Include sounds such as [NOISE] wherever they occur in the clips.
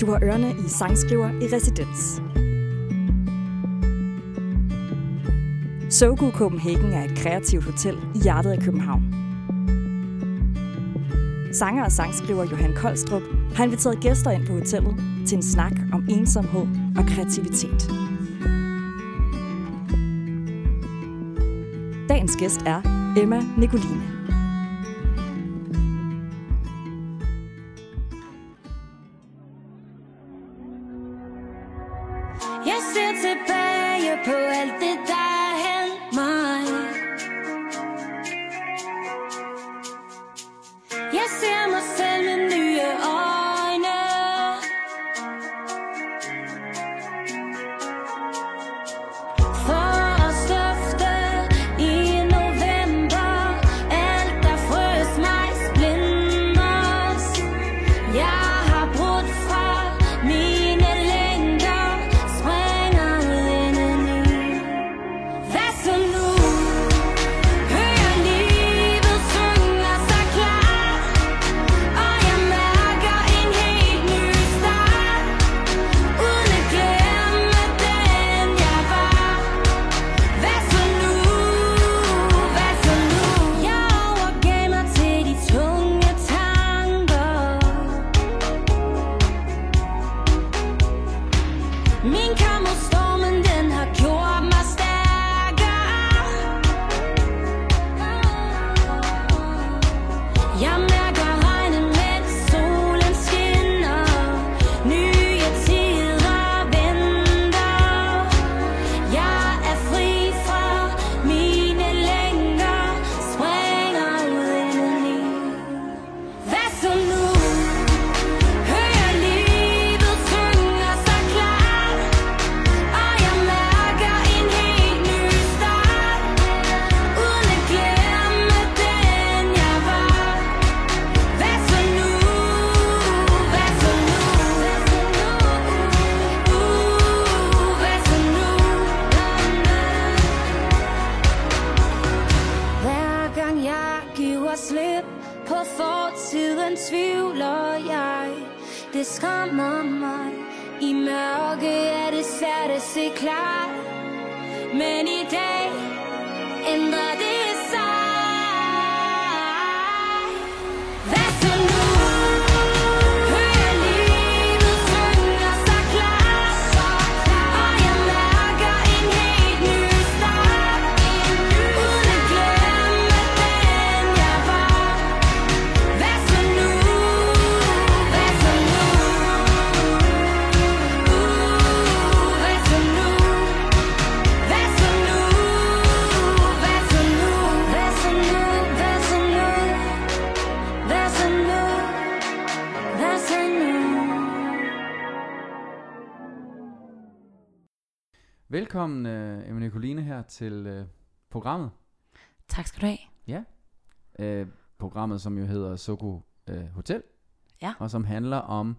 Du har ørerne i Sangskriver i Residens. Sogo Copenhagen er et kreativt hotel i hjertet af København. Sanger og sangskriver Johan Koldstrup har inviteret gæster ind på hotellet til en snak om ensomhed og kreativitet. Dagens gæst er Emma Nicoline. Velkommen, uh, Emma Nicoline her til uh, programmet. Tak skal du have. Ja. Uh, programmet, som jo hedder Soko uh, Hotel. Ja. Og som handler om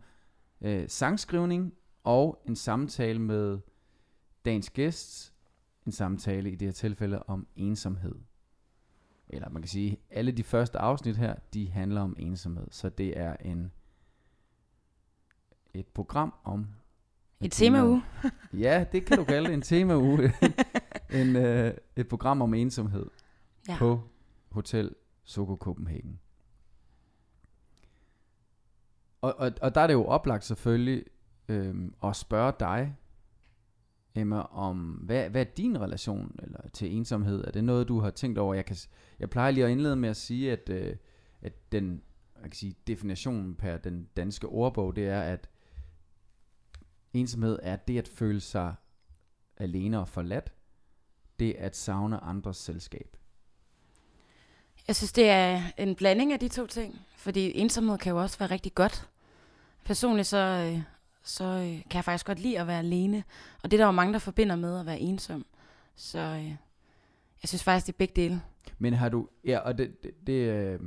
uh, sangskrivning og en samtale med dagens gæst. En samtale i det her tilfælde om ensomhed. Eller man kan sige, alle de første afsnit her, de handler om ensomhed. Så det er en et program om Et tema uge. [LAUGHS] Ja, det kan du kalde det, en tema uge. [LAUGHS] en, øh, et program om ensomhed Ja. på Hotel Soko Copenhagen. Og, og, og der er det jo oplagt selvfølgelig øhm, at spørge dig, Emma, om hvad, hvad er din relation eller til ensomhed? Er det noget, du har tænkt over? Jeg, kan, jeg plejer lige at indlede med at sige, at, øh, at den jeg kan sige, definitionen per den danske ordbog, det er, at ensomhed er det at føle sig alene og forladt. Det at savne andres selskab. Jeg synes, det er en blanding af de to ting. Fordi ensomhed kan jo også være rigtig godt. Personligt så, øh, så øh, kan jeg faktisk godt lide at være alene. Og det er der jo mange, der forbinder med at være ensom. Så øh, jeg synes faktisk, det er begge dele. Men har du, ja, og det, det, det, øh,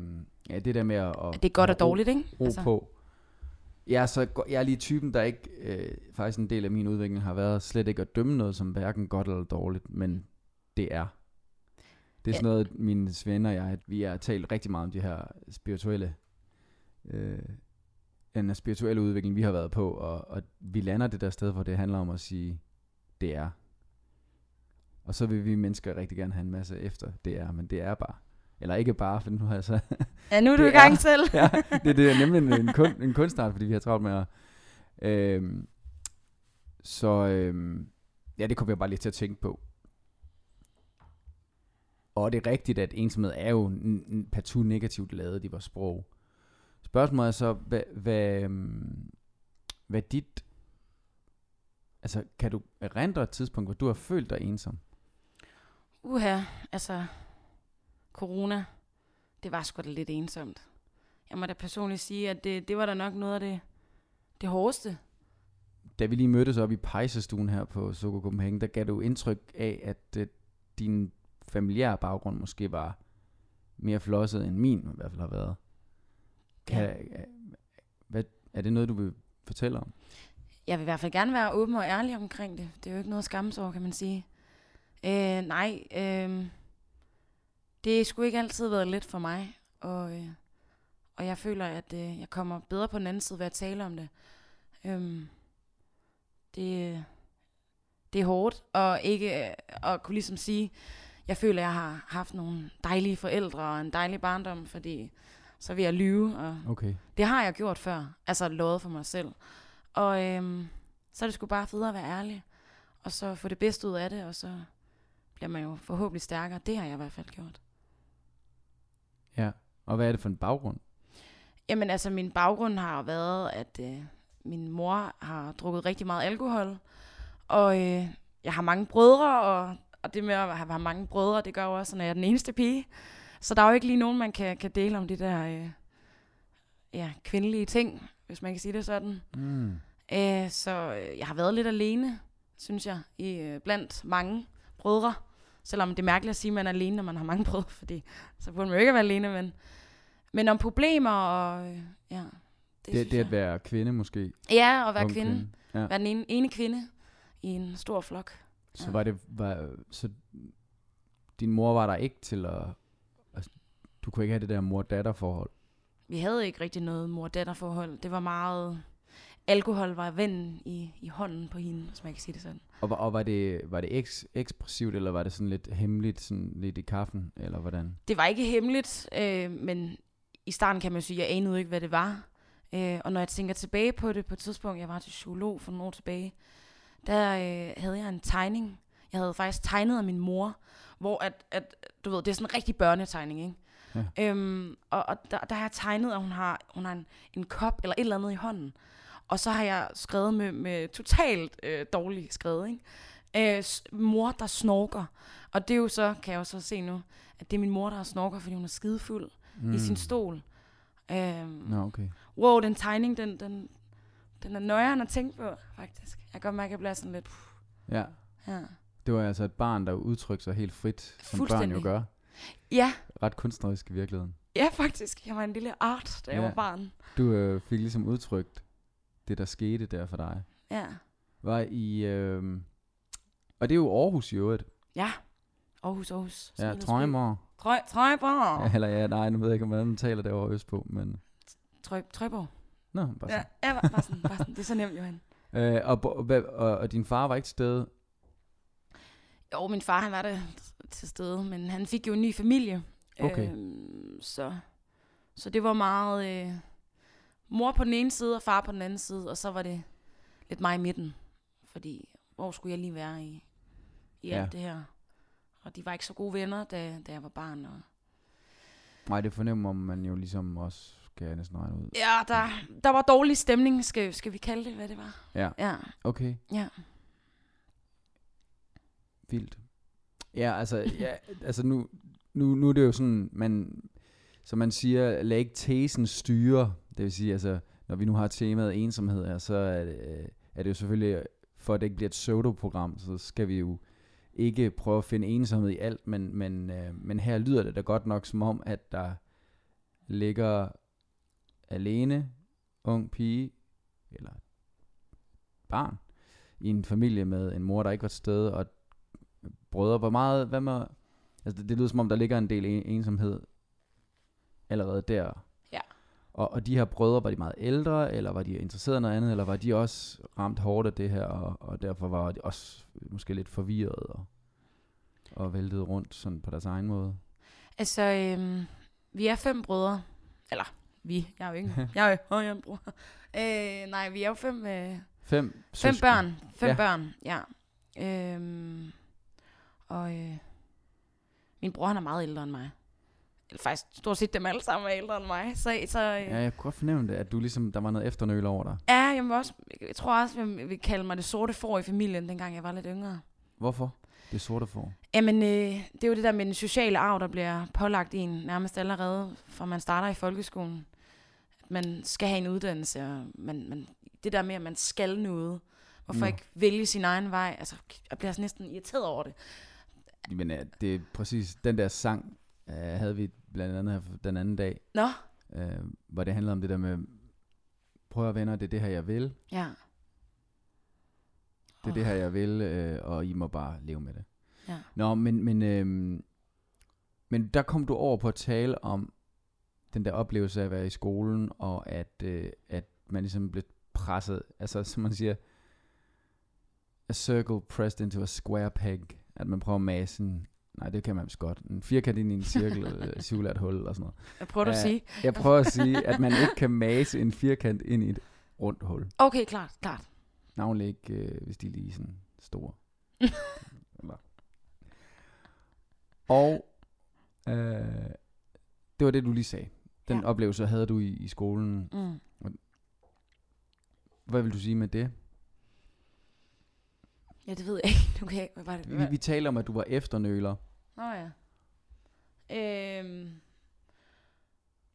ja, det der med at... Det er godt og ro- dårligt, ikke? ro altså. på. Jeg er, så, jeg er lige typen, der ikke, øh, faktisk en del af min udvikling har været slet ikke at dømme noget som hverken godt eller dårligt, men det er. Det er Ja. sådan noget, mine venner og jeg, vi har talt rigtig meget om de her spirituelle øh, en spirituelle udvikling, vi har været på, og, og vi lander det der sted, hvor det handler om at sige, det er. Og så vil vi mennesker rigtig gerne have en masse efter, det er, men det er bare. Eller ikke bare, for nu har jeg så... Ja, nu er du i gang selv. [LAUGHS] ja, det, det er nemlig en, en, kun, en kunstart, fordi vi har travlt med at... Øhm, så øhm, ja, det kommer jeg bare lige til at tænke på. Og det er rigtigt, at ensomhed er jo n- n- partout negativt lavet i vores sprog. Spørgsmålet er så, hvad, hvad, øhm, hvad dit... Altså, kan du erindre et tidspunkt, hvor du har følt dig ensom? Uha, altså, corona, det var sgu da lidt ensomt. Jeg må da personligt sige, at det, det var da nok noget af det, det hårdeste. Da vi lige mødtes op i pejsestuen her på Soko Copenhagen, der gav du indtryk af, at øh, din familiære baggrund måske var mere flosset end min i hvert fald har været. Kan, ja. hvad, er det noget, du vil fortælle om? Jeg vil i hvert fald gerne være åben og ærlig omkring det. Det er jo ikke noget over, kan man sige. Øh, nej, øh, det sgu ikke altid været let for mig. Og, øh, og jeg føler, at øh, jeg kommer bedre på den anden side ved at tale om det. Øh, det, det er hårdt, og ikke øh, at kunne ligesom sige, jeg føler, at jeg har haft nogle dejlige forældre og en dejlig barndom, fordi så vil jeg lyve, og Okay. det har jeg gjort før, altså lovet for mig selv. Og øhm, så er det sgu bare federe at være ærlig, og så få det bedste ud af det, og så bliver man jo forhåbentlig stærkere. Det har jeg i hvert fald gjort. Og hvad er det for en baggrund? Jamen altså, min baggrund har været, at øh, min mor har drukket rigtig meget alkohol, og øh, jeg har mange brødre, og, og det med at have mange brødre, det gør jo også, når jeg er den eneste pige. Så der er jo ikke lige nogen, man kan, kan dele om de der øh, ja, kvindelige ting, hvis man kan sige det sådan. Mm. Øh, så øh, jeg har været lidt alene, synes jeg, i, øh, blandt mange brødre. Selvom det er mærkeligt at sige, at man er alene, når man har mange brødre, fordi så burde man jo ikke være alene, men, men om problemer og øh, ja, det, Det, det, at være kvinde måske. Ja, at være Ung kvinde. Ja. Være den ene, ene kvinde i en stor flok. Så Ja. var det, var, så din mor var der ikke til at, altså, du kunne ikke have det der mor-datter forhold. Vi havde ikke rigtig noget mor-datter-forhold. Det var meget... Alkohol var vennen i, i hånden på hende, hvis man kan sige det sådan. Og, var- og var det, var det eks, ekspressivt, eller var det sådan lidt hemmeligt, sådan lidt i kaffen, eller hvordan? Det var ikke hemmeligt, øh, men i starten kan man sige, at jeg anede ikke, hvad det var. Øh, og når jeg tænker tilbage på det, på et tidspunkt, jeg var til psykolog for nogle år tilbage, der øh, havde jeg en tegning. Jeg havde faktisk tegnet af min mor, hvor at, at du ved, det er sådan en rigtig børnetegning, ikke? Ja. Øhm, og og der, der har jeg tegnet, at hun har, hun har en, en kop eller et eller andet i hånden. Og så har jeg skrevet med, med totalt øh, dårligt skrevet, ikke? Øh, mor, der snorker. Og det er jo så, kan jeg jo så se nu, at det er min mor, der snorker, fordi hun er skidefuld mm. i sin stol. Øhm, Nå, okay. wow, den tegning, den, den, den er nøjeren at tænke på, faktisk. Jeg kan godt mærke, at jeg bliver sådan lidt... Puh, Ja, ja. det var altså et barn, der udtrykte sig helt frit, som børn jo gør. ja, Ret kunstnerisk i virkeligheden. ja, faktisk. Jeg var en lille art, da jeg Ja. var barn. Du øh, fik ligesom udtrykt det, der skete der for dig. Ja. Var i, øh, og det er jo Aarhus i øvrigt. Ja. Aarhus, Aarhus. Ja, Smilets by. Trøjmor. Trøj, Trøjborg. Ja, [LAUGHS] eller ja, nej, nu ved jeg ikke, hvordan man taler derovre østpå, men... Trøj, Trøjborg. Nå, bare Ja, sådan. ja, bare, bare, sådan, bare sådan. [LAUGHS] Det er så nemt, Johan. Øh, og, og, og din far var ikke til stede? Jo, min far, han var der til stede, men han fik jo en ny familie. Okay. Øhm, så, så det var meget øh, mor på den ene side og far på den anden side, og så var det lidt mig i midten. Fordi, hvor skulle jeg lige være i, i Ja. alt det her? Og de var ikke så gode venner, da, da jeg var barn. Og Nej, det fornemmer man jo ligesom også, skal jeg næsten regne ud. ja, der, der var dårlig stemning, skal, skal vi kalde det, hvad det var. Ja, Ja, okay. ja. Vildt. Ja, altså, ja, altså nu, nu, nu er det jo sådan, man, som man siger, lad ikke tesen styre. Det vil sige, altså, når vi nu har temaet ensomhed her, så er det, øh, er det jo selvfølgelig, for at det ikke bliver et pseudo-program, så skal vi jo ikke prøve at finde ensomhed i alt, men, men, øh, men her lyder det da godt nok som om, at der ligger alene, ung pige, eller barn, i en familie med en mor, der ikke var til stede, og brødre. Hvor meget, hvad med, altså det, det lyder som om, der ligger en del ensomhed allerede der. Og, og de her brødre, var de meget ældre, eller var de interesseret i noget andet, eller var de også ramt hårdt af det her, og, og derfor var de også måske lidt forvirret og, og væltede rundt sådan på deres egen måde? Altså, øhm, vi er fem brødre. Eller, vi. Jeg er jo ikke. jeg er jo jeg [LAUGHS] er en bror. Øh, nej, vi er jo fem, øh, Fem, fem børn. Fem Ja. børn, ja. Øhm, og øh, min bror, han er meget ældre end mig. Eller faktisk stort set dem alle sammen er ældre end mig. Så, så øh, Ja, jeg kunne godt fornemme det, at du ligesom, der var noget efternøl over dig. ja, jeg, må også, jeg tror også, jeg vil kalde mig det sorte får i familien, dengang jeg var lidt yngre. Hvorfor? Det sorte får. Jamen, øh, det er jo det der med den sociale arv, der bliver pålagt en nærmest allerede, fra man starter i folkeskolen. At man skal have en uddannelse, og man, man, det der med, at man skal noget. Hvorfor Nå. ikke vælge sin egen vej? Altså, jeg bliver sådan næsten irriteret over det. Men ja, det er præcis den der sang, øh, havde vi blandt andet her den anden dag, Nå, øh, hvor det handlede om det der med, prøv at venner, det er det her, jeg vil. ja. Det er det her, jeg vil, øh, og I må bare leve med det. Ja. Nå, men, men, øh, men der kom du over på at tale om den der oplevelse af at være i skolen, og at, øh, at man ligesom blev presset, altså som man siger, a circle pressed into a square peg, at man prøver at mase en, nej det kan man vist godt, en firkant ind i en cirkel, [LAUGHS] et cirkulært hul eller sådan noget. Hvad prøver at sige? Jeg prøver at sige, at man ikke kan mase en firkant ind i et rundt hul. Okay, klart, klart. Navnlig ikke, øh, hvis de er lige sådan store. [LAUGHS] Og øh, det var det, du lige sagde. Den ja. oplevelse havde du i, i skolen. Mm. Hvad vil du sige med det? Ja, det ved jeg ikke. [LAUGHS] Kan ikke. Hvad var det? Vi, vi taler om, at du var efternøler. Nå ja. Øhm.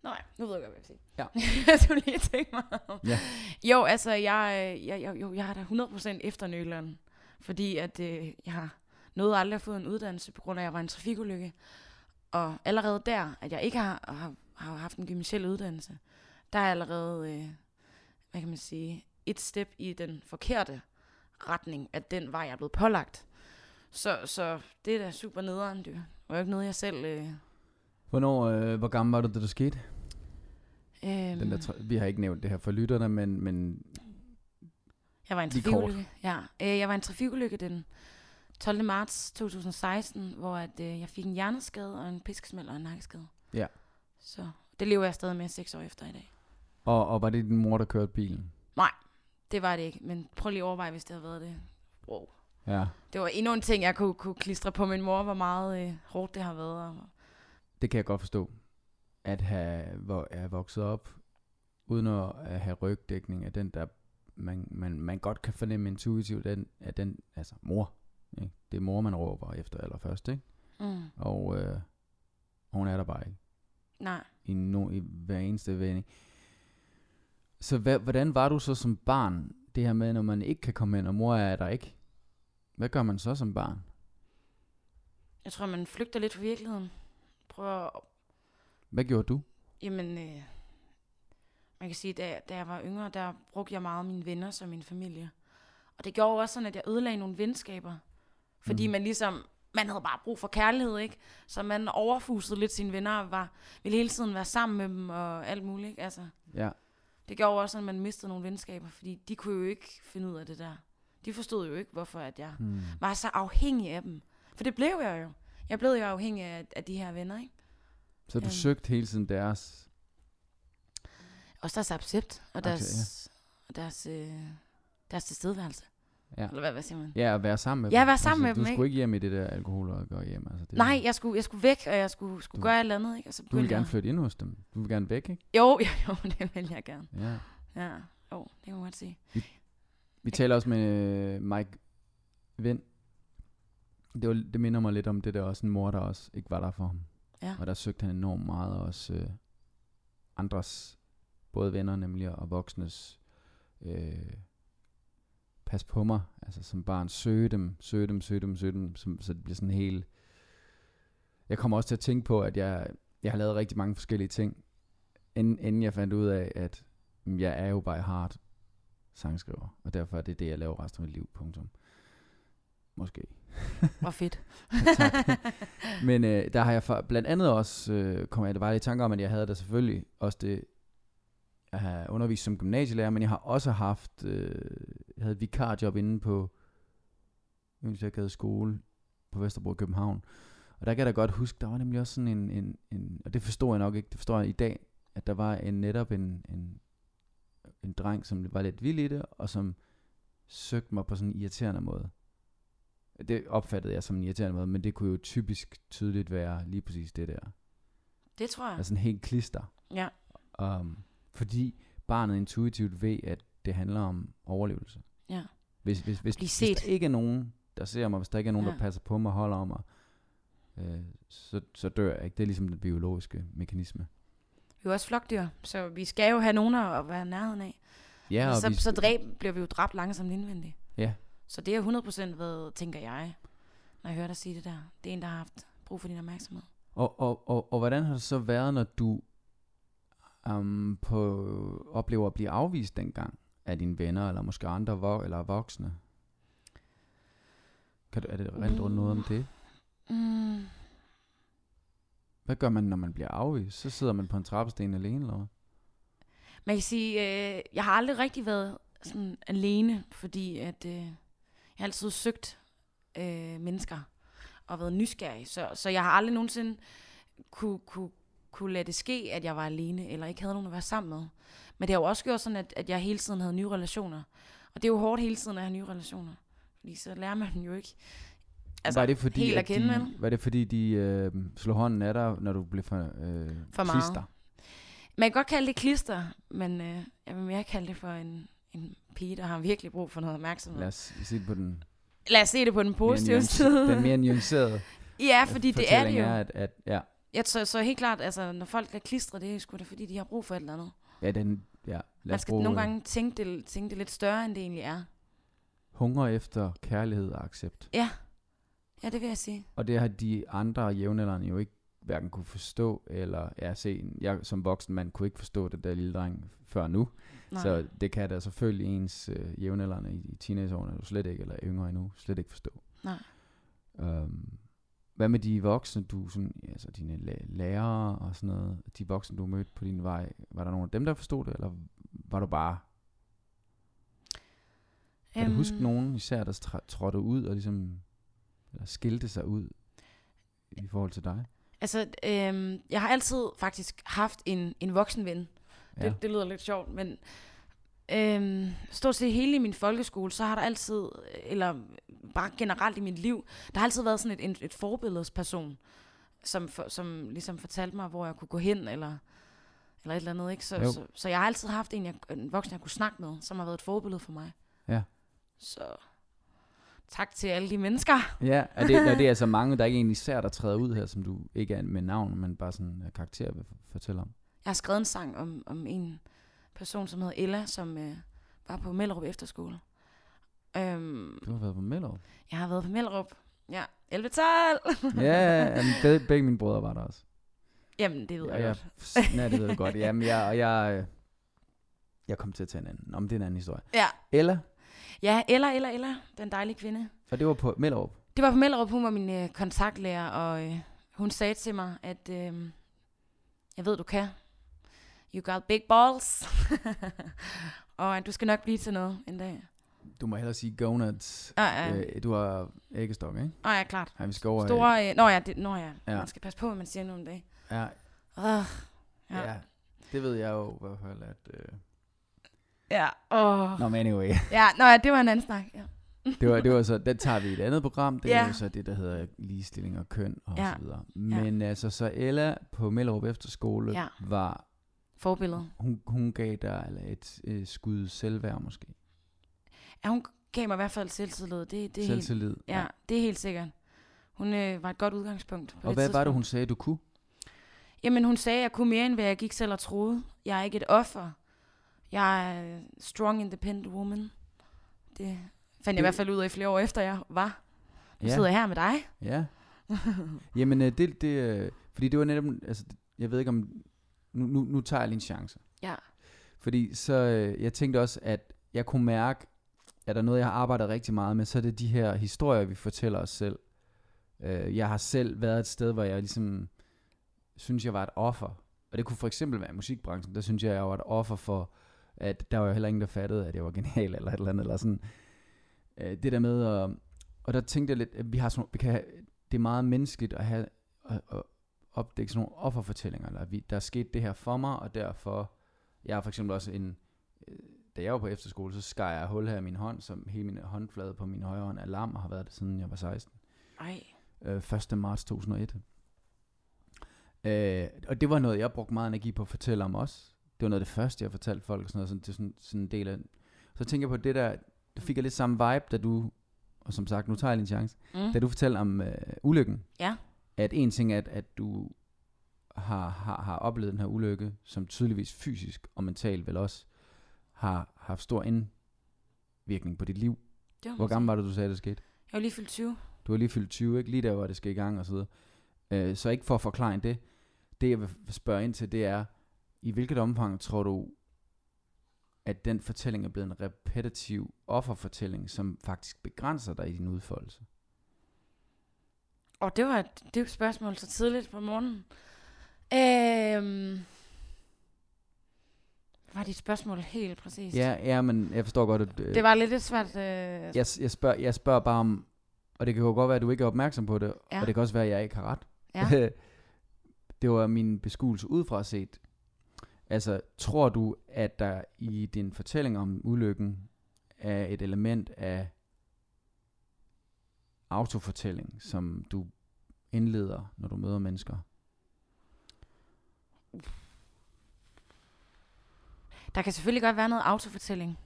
Nå ja, nu ved jeg godt, hvad jeg vil sige. Ja. [LAUGHS] jeg skulle lige tænke mig om. Ja. Jo, altså, jeg, jeg, jeg, jo, jeg har da 100% efternøleren. Fordi at øh, jeg har nåede aldrig at få en uddannelse, på grund af, at jeg var en trafikulykke. Og allerede der, at jeg ikke har, har, har haft en gymnasiel uddannelse, der er allerede, øh, hvad kan man sige, et step i den forkerte retning, at den vej jeg er blevet pålagt. Så, så det er da super nederen, det var jo ikke noget, jeg selv... Øh, Hvornår, øh, hvor gammel var du, da det skete? øh, Den der, vi har ikke nævnt det her for lytterne, men, men Jeg var en trafikulykke. Ja, øh, jeg var en trafikulykke den 12. marts 2016, hvor at, øh, jeg fik en hjerneskade og en piskesmæld og en nakkeskade. Ja. Så det lever jeg stadig med seks år efter i dag. og, og var det din mor, der kørte bilen? Det var det ikke, men prøv lige at overveje, hvis det havde været det. Wow. Ja. Det var endnu en ting, jeg kunne, kunne klistre på min mor, hvor meget øh, hårdt det har været. Det kan jeg godt forstå. At have, hvor, have vokset op, uden at at have rygdækning, af den der, man, man, man godt kan fornemme intuitivt, den, at den, altså mor, ikke? det er mor, man råber efter allerførst, ikke? mm, Og øh, hun er der bare ikke, nej. i, no, i hver eneste vending. Så hvad, hvordan var du så som barn, det her med, når man ikke kan komme ind, og mor er der ikke? Hvad gør man så som barn? Jeg tror, man flygter lidt fra virkeligheden. Prøver at Hvad gjorde du? Jamen, øh, man kan sige, da, da jeg var yngre, der brugte jeg meget mine venner som min familie. Og det gjorde jo også sådan, at jeg ødelagde nogle venskaber. Fordi Mhm. man ligesom, man havde bare brug for kærlighed, ikke? Så man overfusede lidt sine venner og var, ville hele tiden være sammen med dem og alt muligt, ikke? Altså, Ja. Det gjorde jo også, at man mistede nogle venskaber, fordi de kunne jo ikke finde ud af det der. De forstod jo ikke, hvorfor at jeg Hmm. var så afhængig af dem. For det blev jeg jo. Jeg blev jo afhængig af, af de her venner, ikke? Så du Øhm. søgte hele tiden deres... Også deres accept og deres, Accept, og deres, øh, deres tilstedeværelse. Ja. Eller hvad, hvad siger man? Ja, at være sammen med Ja, dem. være sammen med du dem, Du skulle ikke hjem i det der alkohol og gå hjem. Altså, det, Nej, jeg skulle, jeg skulle væk, og jeg skulle, skulle Du- gøre et eller andet, ikke? Og så Du vil begyndte gerne flytte ind hos dem. Du vil gerne væk, ikke? Jo, [LAUGHS] jo, jo, det vil jeg gerne. Ja. Ja, jo, det kan man godt sige. Vi taler også med øh, Mike Vind. Det, var, det minder mig lidt om det der også en mor, der også ikke var der for ham. Ja. Og der søgte han enormt meget også øh, andres, både venner nemlig og voksnes, øh, pas på mig, altså som barn, søge dem, søge dem, søge dem, søge dem, som, så det bliver sådan helt... Jeg kommer også til at tænke på, at jeg, jeg har lavet rigtig mange forskellige ting, inden, inden jeg fandt ud af, at mm, jeg er jo bare hard sangskriver, og derfor er det det, jeg laver resten af mit liv, punktum. Måske. [LAUGHS] Hvor fedt. [LAUGHS] Men øh, der har jeg for, blandt andet også, øh, kom jeg bare i tanke om, at jeg havde da selvfølgelig også det have undervist som gymnasielærer, men jeg har også haft, øh, jeg havde et vikarjob inde på Ønsegade skole på Vesterbro i København. Og der kan jeg da godt huske, der var nemlig også sådan en, en, en og det forstår jeg nok ikke, det forstår jeg i dag, at der var en, netop en, en, en dreng, som var lidt vild i det, og som søgte mig på sådan en irriterende måde. Det opfattede jeg som en irriterende måde, men det kunne jo typisk tydeligt være lige præcis det der. Det tror jeg. Altså en helt klister. Ja. Um, fordi barnet intuitivt ved, at det handler om overlevelse. Ja. Hvis, hvis, hvis, hvis set. der ikke er nogen, der ser mig, hvis der ikke er nogen, ja. Der passer på mig, holder om mig, øh, så, så dør jeg ikke. Det er ligesom den biologiske mekanisme. Vi er jo også flokdyr, så vi skal jo have nogen at være nærheden af. Ja, og så, vi, så dræb, bliver vi jo dræbt langsomt indvendigt. Ja. Så det er 100% været, tænker jeg, når jeg hører dig sige det der. Det er en, der har haft brug for din opmærksomhed. Og, og, og, og hvordan har det så været, når du um, på, oplever at blive afvist dengang af dine venner, eller måske andre vo- eller voksne? Kan du, er det rent rundt noget om det? Mm. Hvad gør man, når man bliver afvist? Så sidder man på en trappesten alene, eller hvad? Man kan sige, øh, jeg har aldrig rigtig været sådan alene, fordi at, øh, jeg har altid søgt øh, mennesker og været nysgerrig. Så, så jeg har aldrig nogensinde kunne, kunne, kunne lade det ske, at jeg var alene, eller ikke havde nogen at være sammen med. Men det har jo også gjort sådan, at, at jeg hele tiden havde nye relationer. Og det er jo hårdt hele tiden at have nye relationer. Fordi så lærer man jo ikke altså, var det fordi, helt at kende, de, var det fordi, de øh, slog hånden af dig, når du blev for, øh, For meget. klister? Man kan godt kalde det klister, men øh, jeg vil mere kalde det for en, en pige, der har virkelig brug for noget opmærksomhed. Lad os se det på den, Lad os se det på den positive side. den mere [LAUGHS] nuancerede Ja, fordi det er det jo. er, at, at ja, Jeg tror så helt klart, altså når folk er klistret, det er sgu da fordi, de har brug for et eller andet. Ja, den, ja, lad Man skal bruge nogle gange tænke det, tænke det lidt større, end det egentlig er. hunger efter kærlighed og accept. Ja, ja det vil jeg sige. Og det har de andre jævnaldrende jo ikke hverken kunne forstå, eller ja, se, jeg som voksen mand kunne ikke forstå det der lille dreng før nu. Nej. Så det kan da selvfølgelig ens øh, jævnaldrende i, i teenageårene slet ikke, eller yngre endnu, slet ikke forstå. Nej. Um, hvad med de voksne, du sådan, altså dine lærere og sådan noget, de voksne, du mødte på din vej, var der nogen af dem, der forstod det, eller var du bare, kan du huske Øhm, nogen især, der tr- trådte ud og ligesom, eller skilte sig ud i forhold til dig? Altså, øhm, jeg har altid faktisk haft en, en voksen ven. Ja. Det, det lyder lidt sjovt, men øhm, stort set hele i min folkeskole, så har der altid, eller bare generelt i mit liv, der har altid været sådan et, et, et forbilledesperson, som, for, som ligesom fortalte mig, hvor jeg kunne gå hen, eller, eller et eller andet. Ikke? Jo. Så, så, så jeg har altid haft en, jeg, en voksen, jeg kunne snakke med, som har været et forbillede for mig. Ja. Så tak til alle de mennesker. Ja, er det, er det [LAUGHS] altså mange, der ikke egentlig ser, der træder ud her, som du ikke er med navn, men bare sådan uh, karakter vil fortælle om? Jeg har skrevet en sang om, om en person, som hedder Ella, som øh, var på Mellerup Efterskole. Øhm, Du har været på Mellerup. jeg har været på Mellerup. Ja, 11-12! ja, jamen, [LAUGHS] be, begge mine brødre var der også. Jamen, det ved Ja, jeg jeg, godt. nej, det ved jeg godt. Jamen, jeg, og jeg, øh, jeg kom til at tage en anden. Om det er en anden historie. Ja. Ella, ja, Ella, Ella, Ella, den dejlige kvinde. og det var på Mellerup. Det var på Mellerup, hun var min øh, kontaktlærer, og øh, hun sagde til mig, at øh, jeg ved, du kan. You got big balls. [LAUGHS] og du skal nok blive til noget en dag. Du må hellere sige gonads. Ja, ja. Øh, du har æggestok, ikke? Åh, ja, klart. Ja, vi skal over. Store, øh, nå ja, det, nå ja. Ja. man skal passe på, hvad man siger nu om dagen. Ja, Uh, ja. Ja. ja. Det ved jeg jo i hvert fald, at... Øh... ja, åh. Nå, men anyway. [LAUGHS] Ja, nå ja, det var en anden snak. Ja. Det var, det var så, den tager vi i et andet program. Det er Ja. jo så det, der hedder ligestilling og køn og Ja. så videre. Men altså, så Ella på Mellerup Efterskole Ja. var, Forbillede. hun, hun gav dig eller et øh, skud selvværd måske. Ja, hun gav mig i hvert fald selvtillid. Det, det er helt, Selvtillid. ja, det er helt sikkert. Hun øh, var et godt udgangspunkt. På Og det hvad var det, tidspunkt. hun sagde, du kunne? Jamen, hun sagde, at jeg kunne mere, end hvad jeg gik selv og troede. Jeg er ikke et offer. Jeg er strong, independent woman. Det fandt jeg i hvert fald ud af flere år efter, jeg var. Nu sidder jeg her med dig. Ja. Jamen, øh, det, det, øh, fordi det var netop, altså, jeg ved ikke om, nu, nu, nu tager jeg lige en chance. Ja. Fordi så, øh, jeg tænkte også, at jeg kunne mærke, at der er noget, jeg har arbejdet rigtig meget med, så er det de her historier, vi fortæller os selv. Øh, jeg har selv været et sted, hvor jeg ligesom synes, jeg var et offer og det kunne for eksempel være i musikbranchen, der synes jeg, jeg var et offer for, at der var jo heller ingen, der fattede, at jeg var genial eller et eller andet, eller sådan. Øh, det der med, at, og der tænkte jeg lidt, at vi har sådan, vi kan have, det er meget menneskeligt at have, at, at opdække sådan nogle offerfortællinger, eller vi, der er sket det her for mig, og derfor, jeg har for eksempel også en, øh, da jeg var på efterskole, så skar jeg hul her i min hånd, som hele min håndflade på min højre hånd er lam, og har været det siden jeg var 16. Ej. Øh, 1. marts 2001. Øh, og det var noget, jeg brugte meget energi på at fortælle om også. Det var noget af det første, jeg fortalte folk, og sådan noget, sådan, det er sådan, sådan en del af Så tænker jeg på det der, der fik jeg lidt samme vibe, da du, og som sagt, nu tager jeg lige en chance, Mm. da du fortalte om øh, ulykken. Ja. At en ting er, at, at du har, har, har oplevet den her ulykke, som tydeligvis fysisk og mentalt vel også har haft stor indvirkning på dit liv. Det Hvor gammel var det, du sagde, det skete? Jeg var lige fyldt 20. Du har lige fyldt 20, ikke? Lige der, hvor det skal i gang og så videre. Øh, så ikke for at forklare det. Det, jeg vil spørge ind til, det er, i hvilket omfang tror du, at den fortælling er blevet en repetitiv offerfortælling, som faktisk begrænser dig i din udfoldelse? Og det var et dybt spørgsmål så tidligt på morgenen. Øhm, var dit spørgsmål helt præcist? Ja, ja, men jeg forstår godt, at... Øh, Det var lidt et svært... Øh, jeg, jeg, spørger, jeg spørger bare om, og det kan jo godt være, at du ikke er opmærksom på det, Ja. og det kan også være, at jeg ikke har ret. ja. [LAUGHS] det var min beskuelse udefra set. Altså, tror du, at der i din fortælling om ulykken er et element af autofortælling, som du indleder, når du møder mennesker? Der kan selvfølgelig godt være noget autofortælling.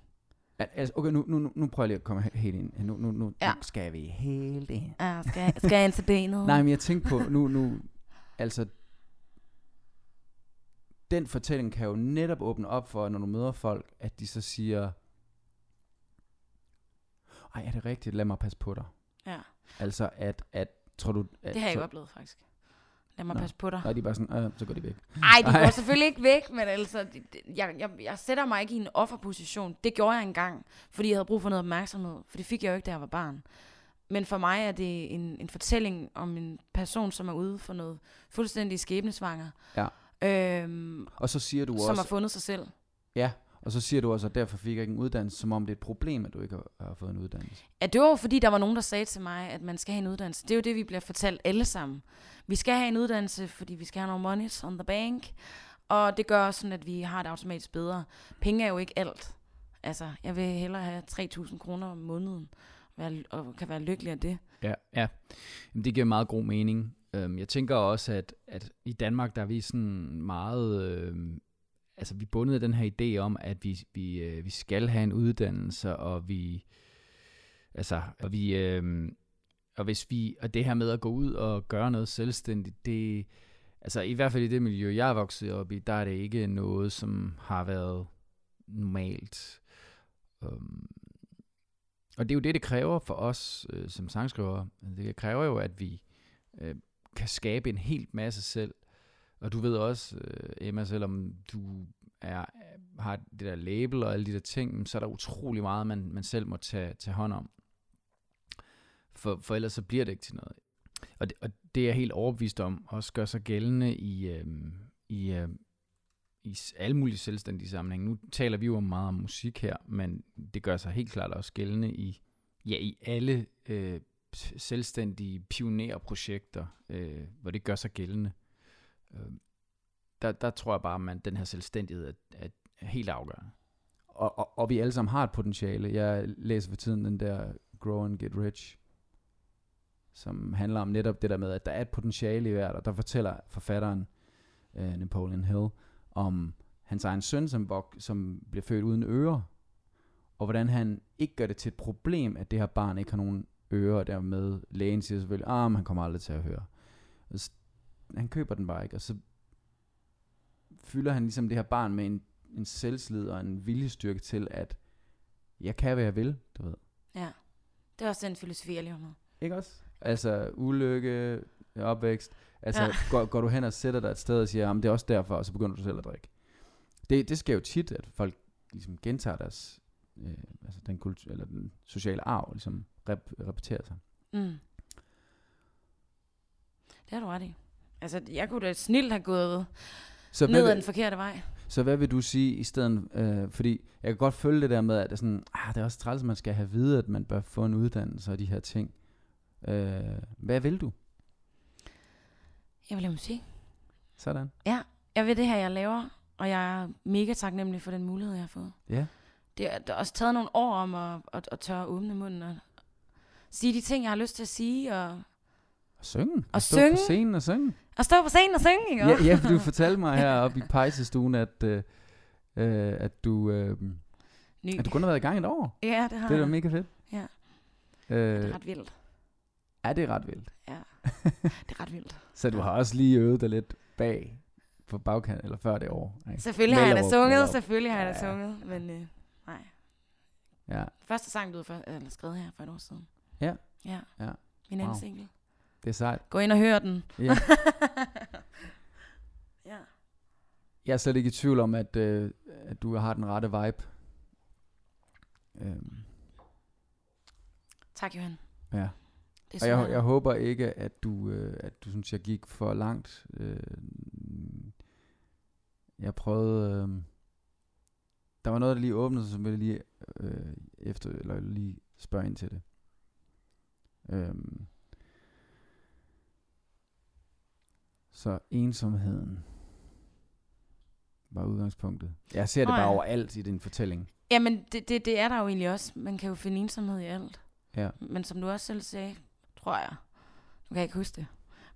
Al- Altså, okay, nu, nu, nu- prøver jeg lige at komme he- helt ind. Nu, nu, nu, Ja. nu skal vi helt ind. Ja, skal, skal jeg ind til benet? [LAUGHS] Nej, men jeg tænkte på, nu, nu, altså, den fortælling kan jo netop åbne op for, når du møder folk, at de så siger, ej, er det rigtigt? Lad mig passe på dig. Ja, Altså, at, at tror du... At, det har jeg ikke oplevet, faktisk. Lad mig Nå. passe på dig. Nej, de er bare sådan, øh, så går de væk. Ej, de går [LAUGHS] selvfølgelig ikke væk, men altså, jeg, jeg, jeg sætter mig ikke i en offerposition. Det gjorde jeg engang, fordi jeg havde brug for noget opmærksomhed, for det fik jeg jo ikke, da jeg var barn. Men for mig er det en, en fortælling om en person, som er ude for noget fuldstændig skæbnesvanger. Ja. Øhm, Og så siger du som også, har fundet sig selv. ja, og så siger du også, at derfor fik jeg ikke en uddannelse, som om det er et problem, at du ikke har, har fået en uddannelse. Ja, det var jo fordi, der var nogen, der sagde til mig, at man skal have en uddannelse. Det er jo det, vi bliver fortalt alle sammen. Vi skal have en uddannelse, fordi vi skal have nogle monies on the bank. Og det gør også sådan, at vi har det automatisk bedre. Penge er jo ikke alt. Altså, jeg vil hellere have 3.000 kroner om måneden, og kan være lykkelig af det. Ja, ja. Jamen, det giver meget god mening. Øhm, jeg tænker også, at, at i Danmark, der er vi sådan meget... øhm, altså, vi bundede bundet den her idé om, at vi, vi, øh, vi skal have en uddannelse, og vi... Altså, og vi... øh, og hvis vi... Og det her med at gå ud og gøre noget selvstændigt, det... Altså, i hvert fald i det miljø, jeg er vokset op i, der er det ikke noget, som har været normalt. Um, og det er jo det, det kræver for os øh, som sangskrivere. Det kræver jo, at vi øh, kan skabe en helt masse selv. Og du ved også, øh, Emma, selvom du er, har det der label og alle de der ting, så er der utrolig meget, man, man selv må tage, tage hånd om. For, for ellers så bliver det ikke til noget. Og det, og det er jeg helt overbevist om, også gør sig gældende i, øh, i, øh, i alle mulige selvstændige sammenhænge. Nu taler vi jo meget om musik her, men det gør sig helt klart også gældende i, ja, i alle øh, selvstændige pionerprojekter, øh, hvor det gør sig gældende. Øh, der, der tror jeg bare, at man, den her selvstændighed er, er helt afgørende. Og, og, og vi alle sammen har et potentiale. Jeg læser for tiden den der Grow and Get Rich, som handler om netop det der med, at der er et potentiale i hvert, og der fortæller forfatteren øh, Napoleon Hill om hans egen søn, som, vok- som bliver født uden ører, og hvordan han ikke gør det til et problem, at det her barn ikke har nogen ører, og dermed lægen siger selvfølgelig, ah, men han kommer aldrig til at høre. Han køber den bare ikke, og så fylder han ligesom det her barn med en, en selvslid og en viljestyrke til, at jeg kan, hvad jeg vil, du ved. Ja, det er også den filosofi, jeg lever med. Ikke også? Altså ulykke, opvækst. Altså ja. går, går du hen og sætter dig et sted og siger, jamen det er også derfor, og så begynder du selv at drikke. Det, det sker jo tit, at folk ligesom gentager deres, øh, altså den, kultur, eller den sociale arv, ligesom rep, repeterer sig. Mm. Det har du ret i. Altså, jeg kunne da snilt have gået Så ned ad den forkerte vej. så hvad vil du sige i stedet, øh, fordi jeg kan godt følge det der med, at det er sådan, ah, det er også træls, at man skal have at vide, at man bør få en uddannelse og de her ting. Øh, hvad vil du? Jeg vil lave musik. Sådan. Jeg ved det her, jeg laver, og jeg er mega taknemmelig for den mulighed, jeg har fået. Ja. Det er, det har også taget nogle år om at, at, at tørre åbne munden og sige de ting, jeg har lyst til at sige, og, Og synge. Og stå synge. på scenen og synge. og stå på scenen og synge, ikke? Ja, ja, for du [LAUGHS] fortalte mig heroppe i pejsestuen, at, øh, øh, at, du, øh, Ny. at du kun har været i gang et år. Ja, det har Det er da mega fedt. Ja. Øh, Det er ret vildt. ja, det er ret vildt. Ja. [LAUGHS] det er ret vildt. Så du har også lige øvet dig lidt bag på bagkant, eller før det år. Ikke? Selvfølgelig har jeg da sunget, selvfølgelig har jeg da sunget, men øh, nej. Ja, Første sang blev for, eller skrevet her for et år siden. Ja. Ja. Ja. Min anden Wow. single. Det er sejt. Gå ind og hør den. Ja. [LAUGHS] ja. Jeg er slet ikke i tvivl om, at, øh, at du har den rette vibe. Øhm, Tak, Johan. ja. Og jeg, jeg, håber ikke, at du, øh, at du synes, jeg gik for langt. Øh, jeg prøvede... Øh, der var noget, der lige åbnede sig, som jeg lige øh, efter, eller lige spørge ind til det. Øhm, så ensomheden var udgangspunktet. Jeg ser det bare ja. overalt i din fortælling. Jamen, det, det, det er der jo egentlig også. Man kan jo finde ensomhed i alt. Ja. Men som du også selv sagde, tror jeg, du kan ikke huske det,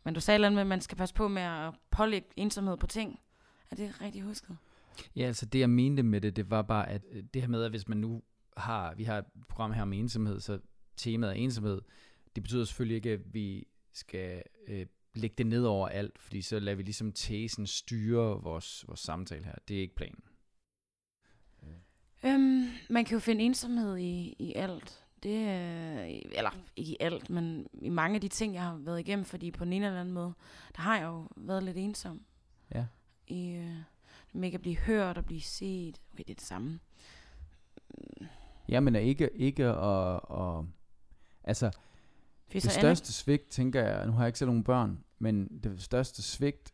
men du sagde noget med, at man skal passe på med at pålægge ensomhed på ting. Er det rigtig husket? Ja, altså det jeg mente med det, det var bare, at øh, det her med, at hvis man nu har, vi har et program her om ensomhed, så temaet er ensomhed, det betyder selvfølgelig ikke, at vi skal øh, lægge det ned over alt, fordi så lader vi ligesom tesen styre vores, vores samtale her. Det er ikke planen. Øhm, man kan jo finde ensomhed i, i alt. Det, øh, eller ikke i alt, men i mange af de ting, jeg har været igennem, fordi på den ene eller anden måde, der har jeg jo været lidt ensom. Ja. I, øh, med ikke at blive hørt og blive set. Okay, det er det samme. Jamen er ikke, ikke at, at altså Fordi det største svigt, tænker jeg, nu har jeg ikke selv nogen børn, men det største svigt,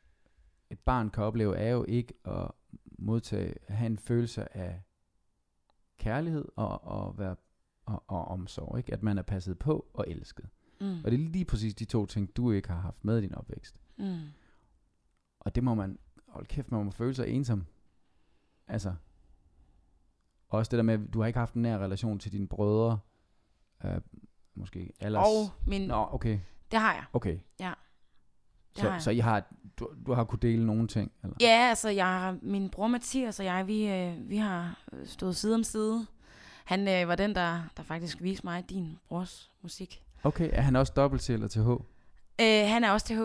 et barn kan opleve, er jo ikke at modtage, have en følelse af kærlighed og, og, være, og, og omsorg. Ikke? At man er passet på og elsket. Mm. Og det er lige præcis de to ting, du ikke har haft med i din opvækst. Mm. Og det må man, hold kæft, man må føle sig ensom. Altså, også det der med, at du har ikke haft en nær relation til dine brødre, øh, måske alders... Og min, Nå, okay, det har jeg. okay. Ja, Så, har jeg. så I har, du, du har kunne dele nogle ting? Eller? Ja, altså jeg min bror Mathias og jeg, vi, øh, vi har stået side om side. Han øh, var den, der, der faktisk viste mig din brors musik. Okay, er han også dobbelt til eller til H? Øh, han er også til H.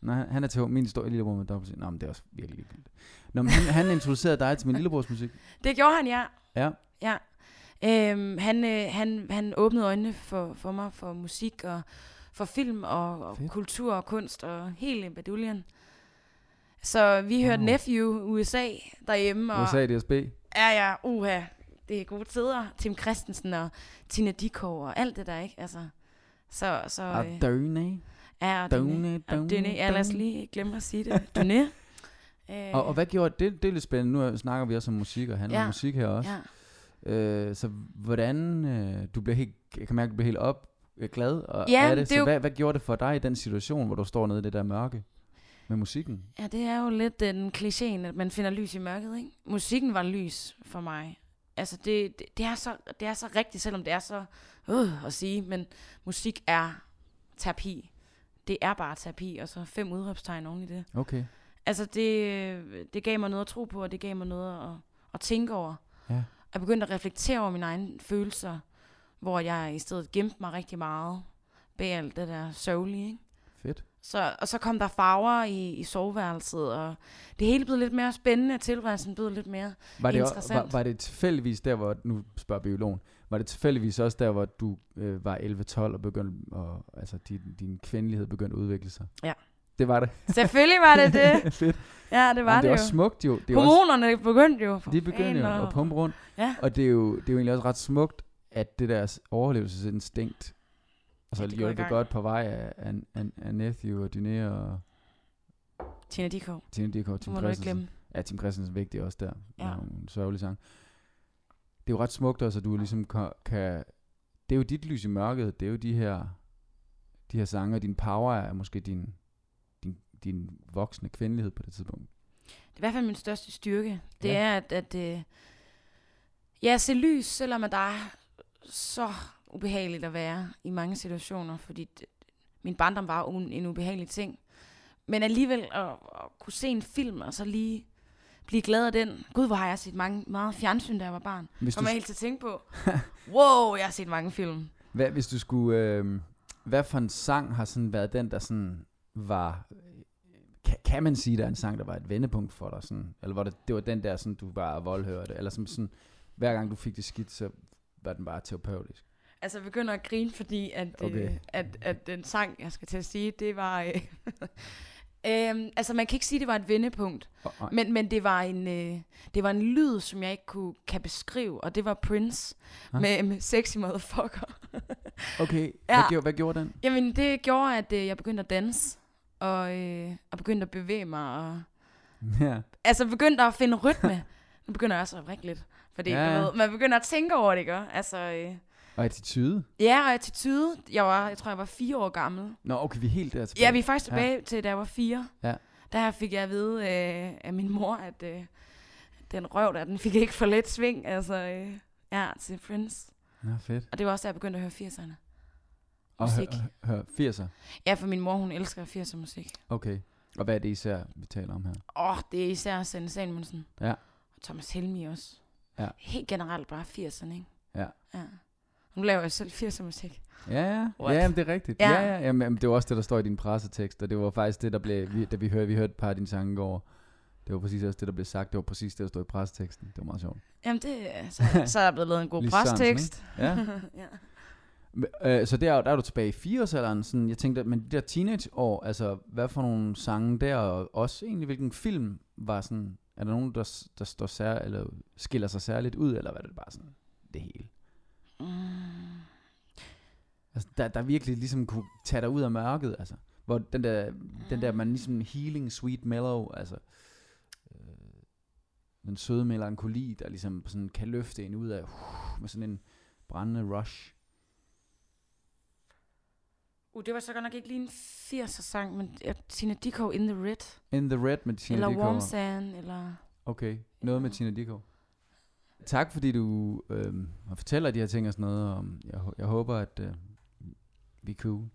Nej, han- er til H. Min store lillebror med dobbelt til. Nå, men det er også virkelig ligegyldigt. Nå, men han, han introducerede dig til min lillebrors musik. [LAUGHS] Det gjorde han, ja. Ja. ja. Øhm, han, øh, han, han åbnede øjnene for, for mig for musik og for film og, og Fedt. kultur og kunst og hele baduljen. Så vi hørte Wow. Nephew USA derhjemme. Og, USA DSB. Ja, ja, uha. Det er gode tider. Tim Christensen og Tina Dikov og alt det der, ikke? Altså, så, så Og øh, Døgne. ja, og og Dune, ja, lad os lige glemme at sige det. Dune. [LAUGHS] øh, Og, og hvad gjorde det? Det er lidt spændende. Nu snakker vi også om musik, og handler Ja. om musik her også. Ja. Øh, så hvordan, øh, du bliver helt, jeg kan mærke, at du bliver helt op, glad og Ja, af det. Så er jo- hvad, hvad gjorde det for dig i den situation, hvor du står nede i det der mørke med musikken? ja, det er jo lidt den klichéen, at man finder lys i mørket, ikke? Musikken var lys for mig. Altså, det, det, det, er, så, det er så rigtigt, selvom det er så øh, at sige, men musik er terapi. Det er bare terapi, og så fem udråbstegn oven i det. Okay. Altså, det, det gav mig noget at tro på, og det gav mig noget at, at tænke over. Ja. Jeg begyndte at reflektere over mine egne følelser, hvor jeg i stedet gemte mig rigtig meget bag alt det der sørgelige, ikke? Fedt. Så, og så kom der farver i, i soveværelset, og det hele blev lidt mere spændende, tilværelsen blev lidt mere... Var det, o- var, Interessant. var det tilfældigvis der, hvor, nu spørger biologen, var det tilfældigvis også der, hvor du øh, var 11-12 og begyndte, og, altså din, din kvindelighed begyndte at udvikle sig? Ja. Det var det. Selvfølgelig var det det. [LAUGHS] Fedt. Ja, det var Jamen, det, det er jo. også smukt jo. Det er også, Hormonerne begyndte jo. de begyndte jo at pumpe rundt. Ja. Og det er, jo, det er jo egentlig også ret smukt, at det der overlevelsesinstinkt, og så Ja, det hjulpet godt på vej af, af, af, af Nephew og Dyné og Tina Dikov, Tine Dikov Tim Christensen. Ja, Tim Christensen er vigtig også der. Ja. Ja. En sørgelig sang. Det er jo ret smukt også, at du ligesom kan, kan... Det er jo dit lys i mørket. Det er jo de her, de her sange, og din power er måske din, din, din voksne kvindelighed på det tidspunkt. Det er i hvert fald min største styrke. Det Ja. er, at, at øh, ja, se lys, selvom at der er så ubehageligt at være i mange situationer, fordi det, min barndom var un, en ubehagelig ting. Men alligevel at, at kunne se en film, og så lige blive glad af den. Gud, hvor har jeg set mange, meget fjernsyn, da jeg var barn. Hvis du, Kommer jeg helt til at tænke på. [LAUGHS] wow, jeg har set mange film. hvad, hvis du skulle... Øh, hvad for en sang har sådan været den, der sådan var... Kan, kan man sige, der er en sang, der var et vendepunkt for dig? Sådan, eller var det, det var den der, sådan, du bare voldhørte? Eller som sådan, hver gang du fik det skidt, så var den bare terapeutisk? Altså, jeg begynder at grine, fordi at, okay. Okay. øh, at, at den sang, jeg skal til at sige, det var... Øh, [LAUGHS] øhm, altså, man kan ikke sige, at det var et vendepunkt. Oh, nej. Men, men det, var en, øh, det var en lyd, som jeg ikke kunne, kan beskrive, og det var Prince Huh? med, med Sexy Motherfucker. [LAUGHS] Okay, Ja. hvad, gjorde, hvad gjorde den? Jamen, det gjorde, at øh, jeg begyndte at danse, og, øh, og begyndte at bevæge mig, og [LAUGHS] Ja. altså begyndte at finde rytme. nu begynder jeg også at vrikke lidt, fordi Ja. du ved, man begynder at tænke over det, ikke? Altså, øh, Og attitude? ja, og attitude. Jeg var, jeg tror, jeg var fire år gammel. Nå, okay, vi er helt der tilbage. Ja, vi er faktisk tilbage ja. til, da jeg var fire. Ja. Der fik jeg at vide øh, af min mor, at øh, den røv der, den fik ikke for let sving, altså, øh, ja, til Prince. Nå, fedt. Og det var også, da jeg begyndte at høre 80'erne. Og Musik. hør, hør, 80'er. Ja, for min mor, hun elsker 80'er musik. Okay. Og hvad er det især, vi taler om her? Åh, oh, det er især Sanne Salmonsen. Ja. Og Thomas Helmi også. Ja. Helt generelt bare 80'erne, ikke? Ja. ja. Nu laver jeg selv 80'er musik. Ja, ja. What? Ja, jamen, det er rigtigt. Ja. Ja, ja. Jamen, jamen, det var også det, der står i din pressetekst, og det var faktisk det, der blev, vi, da vi hørte, vi hørte et par af dine sange går. Det var præcis også det, der blev sagt. Det var præcis det, der stod i presseteksten. Det var meget sjovt. Jamen, det, så, [LAUGHS] så er der blevet lavet en god prestekst. Ja. [LAUGHS] ja. Øh, så der, der er du tilbage i 80'erne. Sådan, jeg tænkte, men de der teenageår, altså, hvad for nogle sange der, og også egentlig, hvilken film var sådan, er der nogen, der, der står sær, eller skiller sig særligt ud, eller var det bare sådan det hele? Mm. Altså, der, der virkelig ligesom kunne tage dig ud af mørket, altså. Hvor den der, den der, man ligesom healing, sweet mellow, altså. Øh, den søde melankoli, der ligesom sådan kan løfte en ud af, uh, med sådan en brændende rush. Uh, det var så godt nok ikke lige en 80'er sang, men ja, Tina Dickow In The Red. In the Red med Tina eller Dickow. Warm Sand, eller... Okay, noget med Tina Dickow. Tak fordi du øh, fortæller de her ting og sådan noget, og jeg, jeg håber, at øh, vi er cool.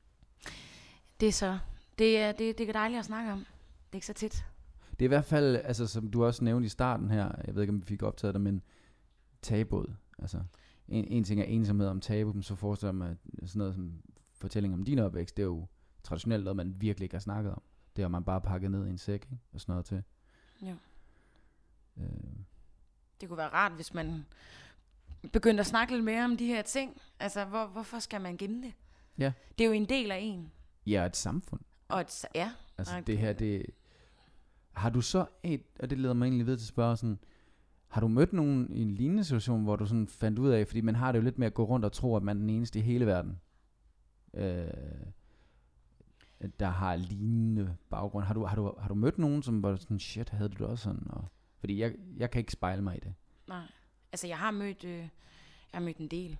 Det er så... Det er, det, det er dejligt at snakke om. Det er ikke så tit. Det er i hvert fald, altså som du også nævnte i starten her, jeg ved ikke om vi fik optaget det, men tabuet. Altså, en, en ting er ensomhed om tabu, men så forestiller jeg mig sådan noget som fortælling om din opvækst, det er jo traditionelt noget, man virkelig ikke har snakket om. Det har man bare pakket ned i en sæk, ikke? og sådan noget til. Jo. Øh, Det kunne være rart, hvis man begyndte at snakke lidt mere om de her ting. Altså, hvor, hvorfor skal man gemme det? Ja. Det er jo en del af en. ja, et samfund. Og et, ja, Altså Nej, det her, det... Har du så et, og det leder mig egentlig ved til at spørge sådan, har du mødt nogen i en lignende situation, hvor du sådan fandt ud af, fordi man har det jo lidt med at gå rundt og tro, at man er den eneste i hele verden, øh, der har lignende baggrund. Har du, har, du, har du mødt nogen, som var sådan, shit, havde du det også sådan? Og, fordi jeg, jeg kan ikke spejle mig i det. nej. Altså, jeg har mødt, øh, jeg har mødt en del.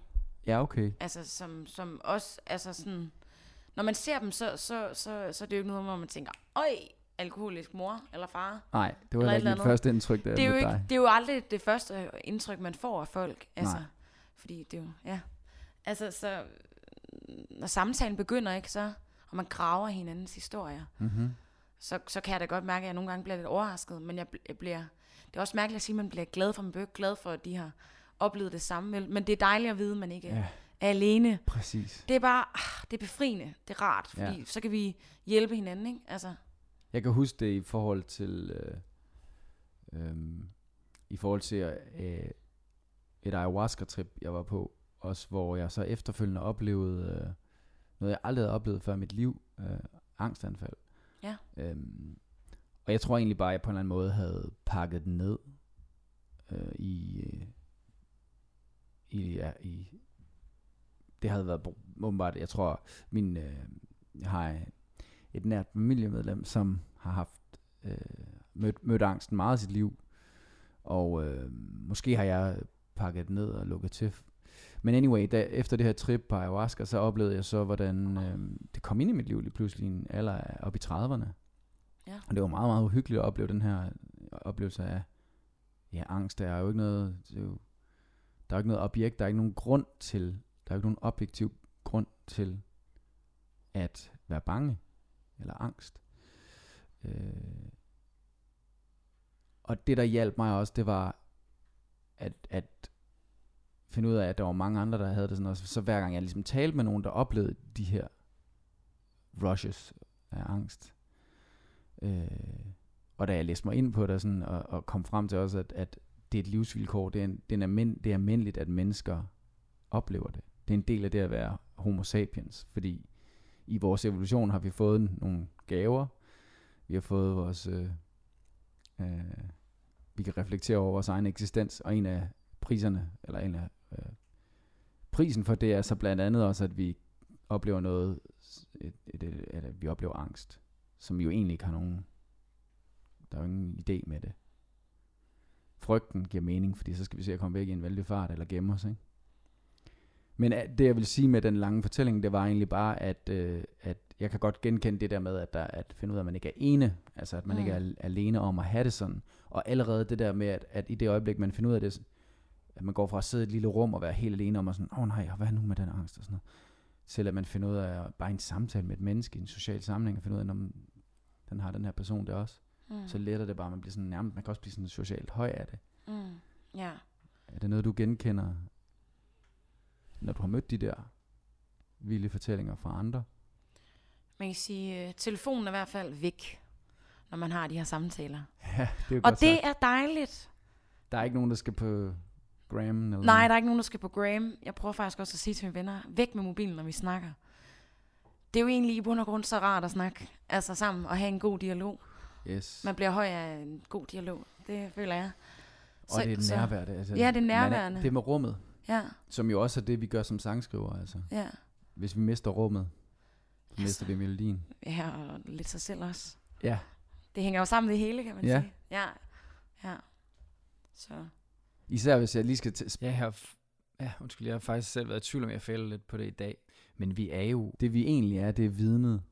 Ja, okay. Altså, som, som også, altså sådan, når man ser dem, så, så, så, så er det jo ikke noget, hvor man tænker, øj, alkoholisk mor eller far. Nej, det var ikke mit første indtryk, da Det er, jo ikke, dig. det er jo aldrig det første indtryk, man får af folk. Altså, Nej. fordi det er jo, ja. Altså, så, når samtalen begynder, ikke, så, og man graver hinandens historier, Mm-hmm. så, så kan jeg da godt mærke, at jeg nogle gange bliver lidt overrasket, men jeg, jeg bliver, det er også mærkeligt at sige, at man bliver glad for, man bliver glad for, at de har oplevet det samme, men det er dejligt at vide, at man ikke Ja, er alene. præcis. Det er bare, ah, det er befriende, det er rart, fordi Ja. så kan vi hjælpe hinanden, ikke? Altså, Jeg kan huske det i forhold til øh, øhm, i forhold til øh, et ayahuasca-trip, jeg var på, også hvor jeg så efterfølgende oplevede øh, noget, jeg aldrig havde oplevet før i mit liv, øh, angstanfald. Ja. Øhm, og jeg tror egentlig bare, at jeg på en eller anden måde havde pakket den ned øh, i, øh, i, ja, i, det havde været åbenbart, jeg tror, min, øh, jeg har et nært familiemedlem, som har haft øh, mødt, mødt angsten meget i sit liv. Og øh, måske har jeg pakket ned og lukket til. Men anyway, da, efter det her trip på ayahuasca, så oplevede jeg så, hvordan øh, det kom ind i mit liv lige pludselig, en alder op i 30'erne. Ja. Og det var meget, meget uhyggeligt at opleve den her oplevelse af ja, angst. Der er jo ikke noget, det er jo, der er jo ikke noget objekt, der er ikke nogen grund til, der er ikke nogen objektiv grund til at være bange eller angst. Øh, og det, der hjalp mig også, det var at, at finde ud af, at der var mange andre, der havde det sådan, og så hver gang jeg ligesom talte med nogen, der oplevede de her rushes af angst, øh, og da jeg læste mig ind på det sådan, og, og kom frem til også, at, at det er et livsvilkår, det er, en, det, er almind, det er almindeligt, at mennesker oplever det. Det er en del af det at være homo sapiens, fordi i vores evolution har vi fået nogle gaver, vi har fået vores, øh, øh, vi kan reflektere over vores egen eksistens, og en af priserne, eller en af øh, prisen for det er så blandt andet også, at vi oplever noget, et, et, et, at vi oplever angst, som jo egentlig ikke har nogen, der er jo ingen idé med det. Frygten giver mening, fordi så skal vi se at komme væk i en vældig fart, eller gemme os, ikke? Men det jeg vil sige med den lange fortælling, det var egentlig bare, at, øh, at jeg kan godt genkende det der med, at, der, at finde ud af, at man ikke er ene, altså at man mm. ikke er alene om at have det sådan. Og allerede det der med, at, at i det øjeblik, man finder ud af det, at man går fra at sidde i et lille rum og være helt alene om, og sådan, åh oh, nej, hvad nu med den angst og sådan noget, til at man finder ud af, bare en samtale med et menneske, i en social sammenhæng, og finder ud af, at den har den her person det også. Mm. Så letter det bare, man bliver sådan nærmest, man kan også blive sådan socialt høj af det. Mm. Ja. Er det noget, du genkender, når du har mødt de der vilde fortællinger fra andre? Man kan sige, øh, telefonen er i hvert fald væk, når man har de her samtaler. Ja, det er Og det sagt. er dejligt. Der er ikke nogen, der skal på Graham? Eller Nej, der er ikke nogen, der skal på Graham. Jeg prøver faktisk også at sige til mine venner, væk med mobilen, når vi snakker. Det er jo egentlig i bund og grund så rart at snakke altså sammen og have en god dialog. Yes. Man bliver høj af en god dialog. Det føler jeg. Og så, det er nærvær. Det, altså, ja, det er nærværende. Er, det med rummet. Ja. Som jo også er det, vi gør som sangskriver. Altså. Ja. Hvis vi mister rummet, så altså, mister vi melodien. Ja, og lidt sig selv også. Ja. Det hænger jo sammen det hele, kan man ja. sige. Ja. Ja. Så. Især hvis jeg lige skal... T- ja, jeg har, ja, undskyld, jeg har faktisk selv været i tvivl om, jeg fælder lidt på det i dag. Men vi er jo... Det vi egentlig er, det er vidnet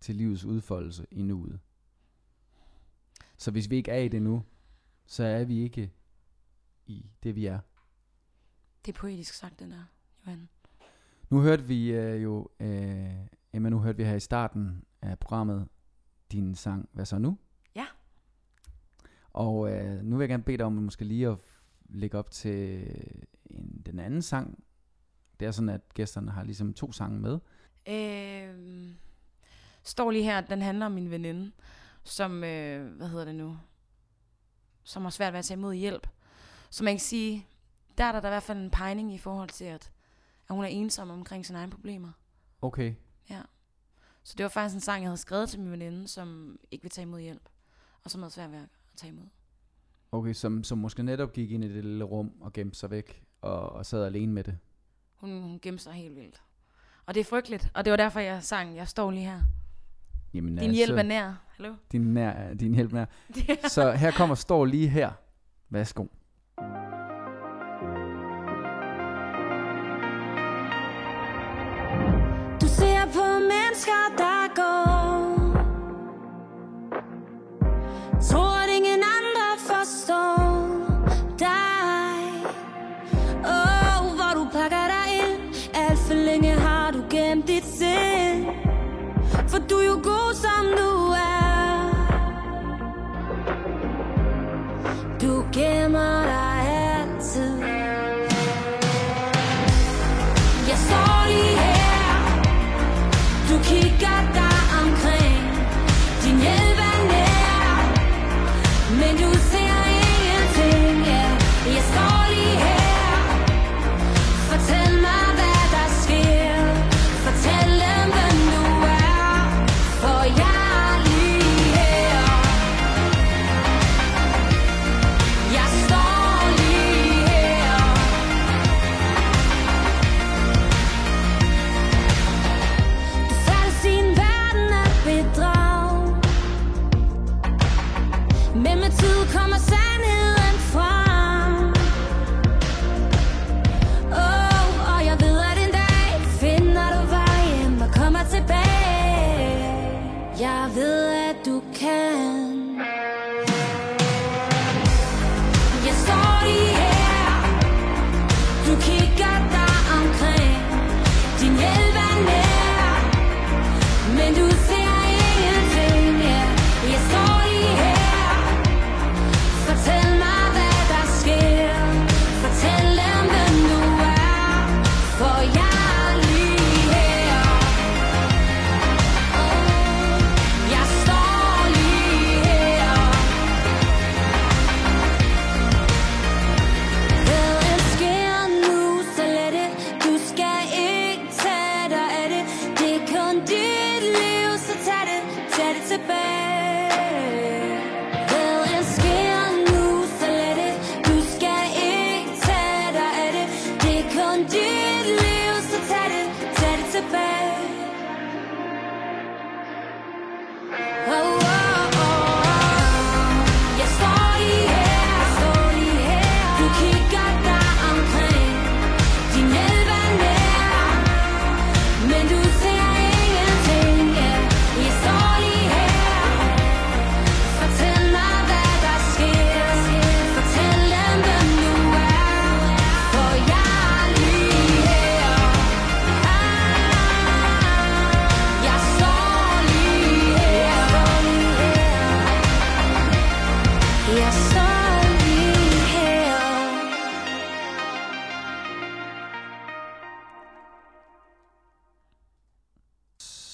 til livets udfoldelse i nuet. Så hvis vi ikke er i det nu, så er vi ikke i det, vi er. Det er poetisk sagt, den der, Johan. Nu hørte vi uh, jo, uh, Emma, nu hørte vi her i starten af programmet din sang, Hvad så nu? Og uh, nu vil jeg gerne bede dig om måske lige at lægge op til en, den anden sang. Det er sådan, at gæsterne har ligesom to sange med. Øh, står lige her, den handler om min veninde, som, øh, hvad hedder det nu, som har svært ved at tage imod hjælp. Så man kan sige, der er der, der i hvert fald en pegning i forhold til, at, at hun er ensom omkring sine egne problemer. Okay. Ja. Så det var faktisk en sang, jeg havde skrevet til min veninde, som ikke vil tage imod hjælp, og som havde svært ved at tage imod. Okay, som, som måske netop gik ind i det lille rum og gemte sig væk, og, og sad alene med det. Hun, hun gemte sig helt vildt. Og det er frygteligt, og det var derfor, jeg sang, jeg står lige her. Jamen, din altså, hjælp er nær. Hallo? Din, nær, din hjælp er nær. [LAUGHS] Så her kommer står lige her. Værsgo. Du ser på mennesker, der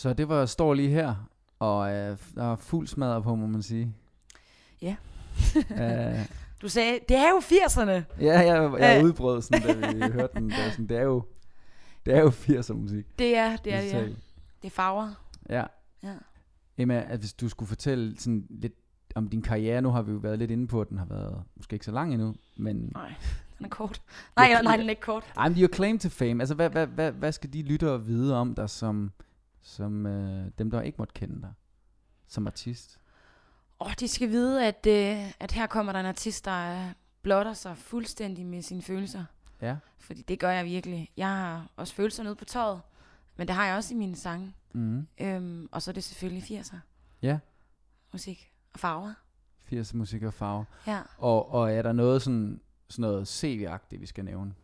Så det var står lige her, og øh, der er fuld smadret på, må man sige. Ja. uh, [LAUGHS] Du sagde, det er jo 80'erne. ja, jeg, jeg Øh. udbrød sådan, da vi [LAUGHS] hørte den. Der, sådan, det er jo, det er jo 80'er musik. Det er det, er, det, ja. Det er farver. Ja. Ja. Emma, at hvis du skulle fortælle sådan lidt om din karriere, nu har vi jo været lidt inde på, at den har været måske ikke så lang endnu, men Nej, den er kort. Nej, nej, nej, den er ikke kort. I'm your claim to fame. Altså, hvad, hvad, hvad, hvad skal de lyttere vide om dig, som, som øh, dem, der ikke måtte kende dig som artist? Åh, oh, de skal vide, at, øh, at her kommer der en artist, der øh, blotter sig fuldstændig med sine følelser. Ja. Fordi det gør jeg virkelig. Jeg har også følelser nede på tøjet, men det har jeg også i mine sange. Mm. Øhm, og så er det selvfølgelig 80'er. Ja. Musik og farver. 80 musik og farve. Ja. Og, og er der noget sådan, sådan noget CV-agtigt, vi skal nævne?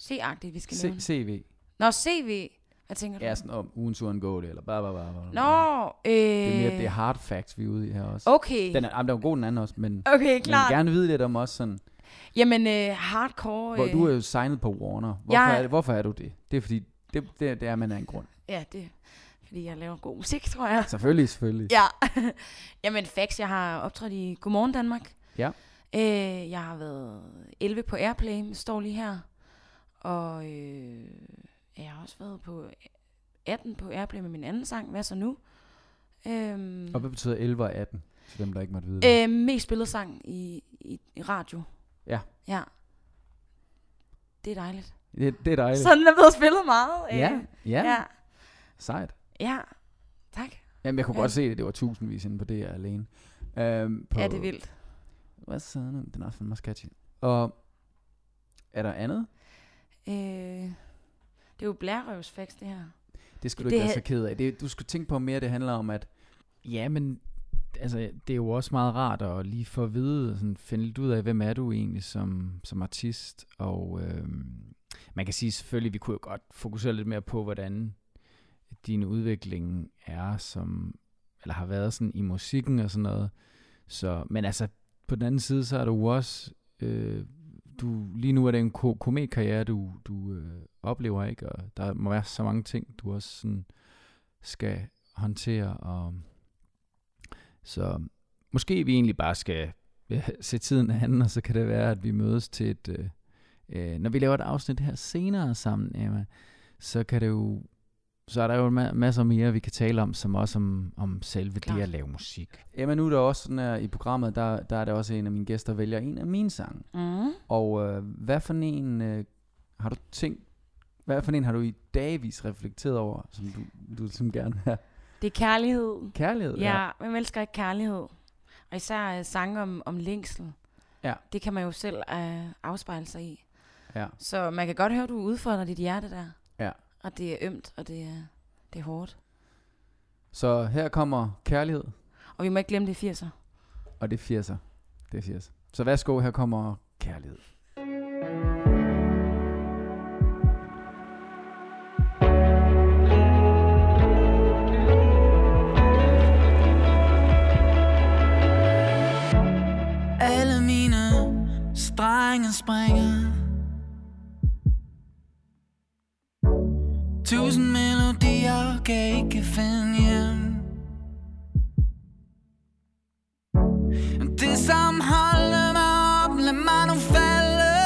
C-agtigt, vi skal C- nævne. CV. Nå, CV. Hvad tænker du? Ja, sådan om ugens uundgåeligt, eller bare, bare, bare. Nå, øh... Det er mere, det er hard facts, vi er ude i her også. Okay. Den er, jamen, den er god, den anden også, men Okay, jeg klart. vil gerne vide lidt om også sådan, Jamen, øh, hardcore... hvor Øh, du er jo signet på Warner. Hvorfor, Jeg- er, det, hvorfor er du det? Det er fordi, det, det, det er man af en grund. Ja, det fordi jeg laver god musik, tror jeg. Selvfølgelig, selvfølgelig. Ja. [LAUGHS] Jamen, facts, jeg har optrådt i Godmorgen Danmark. Ja. Øh, jeg har været 11 på Airplay, står lige her. Og øh, jeg har også været på 18 på Airplay med min anden sang, Hvad så nu? Øhm, Og hvad betyder 11 og 18, til dem, der ikke måtte vide det? øh, mest spillet sang i, i, i radio. Ja. Ja. Det er dejligt. Det, det er dejligt. Så den er blevet spillet meget. Øh, ja, ja, ja. sejt. Ja, tak. Jamen, jeg kunne Ja. godt se det. Det var tusindvis inde på det her alene. Øhm, på, Ja, det er vildt. Hvad så? Den er også fandme sketchy. Og er der andet? Øh, det er jo blærerøvsfax, det her. Det skulle du Det ikke være så ked af. Det, du skulle tænke på mere, det handler om, at Ja, men altså, det er jo også meget rart at lige få at vide, sådan, finde lidt ud af, hvem er du egentlig som, som artist, og øhm, man kan sige selvfølgelig, vi kunne jo godt fokusere lidt mere på, hvordan din udvikling er som, eller har været sådan i musikken og sådan noget. Så, men altså, på den anden side, så er du også, øh, du, lige nu er det en ko- kometkarriere, du, du øh, oplever, ikke? Og der må være så mange ting, du også sådan skal håndtere, og så måske vi egentlig bare skal ja, [LAUGHS] se tiden an, og så kan det være, at vi mødes til et... Øh, øh, når vi laver et afsnit her senere sammen, Emma, så kan det jo... Så er der jo ma- masser mere, vi kan tale om, som også om, om selve Klart. det at lave musik. Emma, nu er der også sådan her, i programmet, der, der er det også en af mine gæster, der vælger en af mine sange. Mm. Og øh, hvad for en øh, har du tænkt, hvad for en har du i dagvis reflekteret over, som du, du ligesom gerne vil have? Det er kærlighed. Kærlighed? Ja, hvem elsker ikke kærlighed? Og især uh, sange om, om længsel. Ja. Det kan man jo selv uh, afspejle sig i. Ja. Så man kan godt høre, at du udfordrer dit hjerte der. Ja. Og det er ømt, og det er, det er hårdt. Så her kommer kærlighed, Og vi må ikke glemme det er 80'er. og det er 80'er. Det er 80'er. Så værsgo, her kommer kærlighed. Kan ikke finde hjem. Det som holder mig op, lad mig nu falde.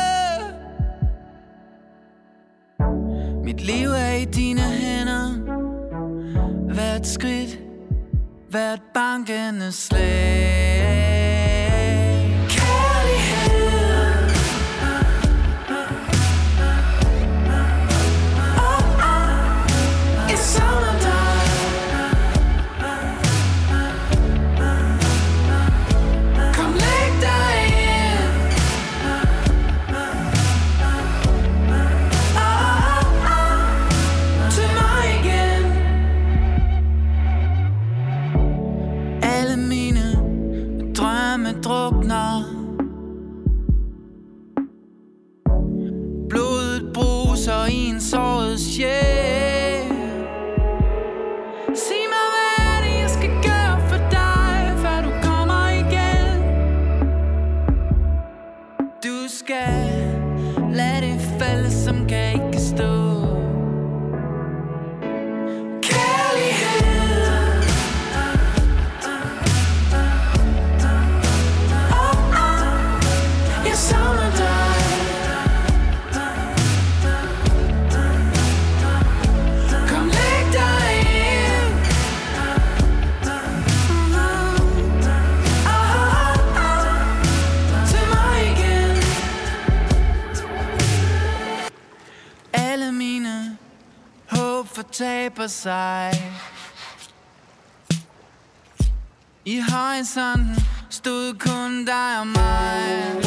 Mit liv er i dine hænder. Hvert skridt, hvert bankende slag. Sig. I horisonten stod kun dig og mig.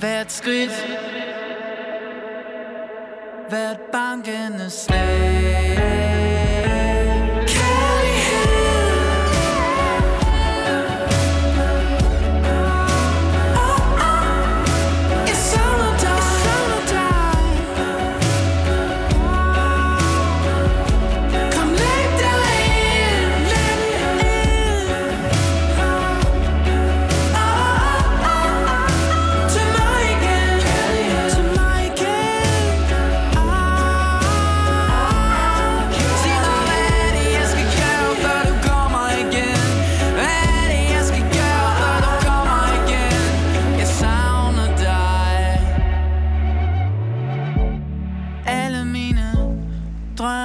Hvert skridt. Hvert bankende slag.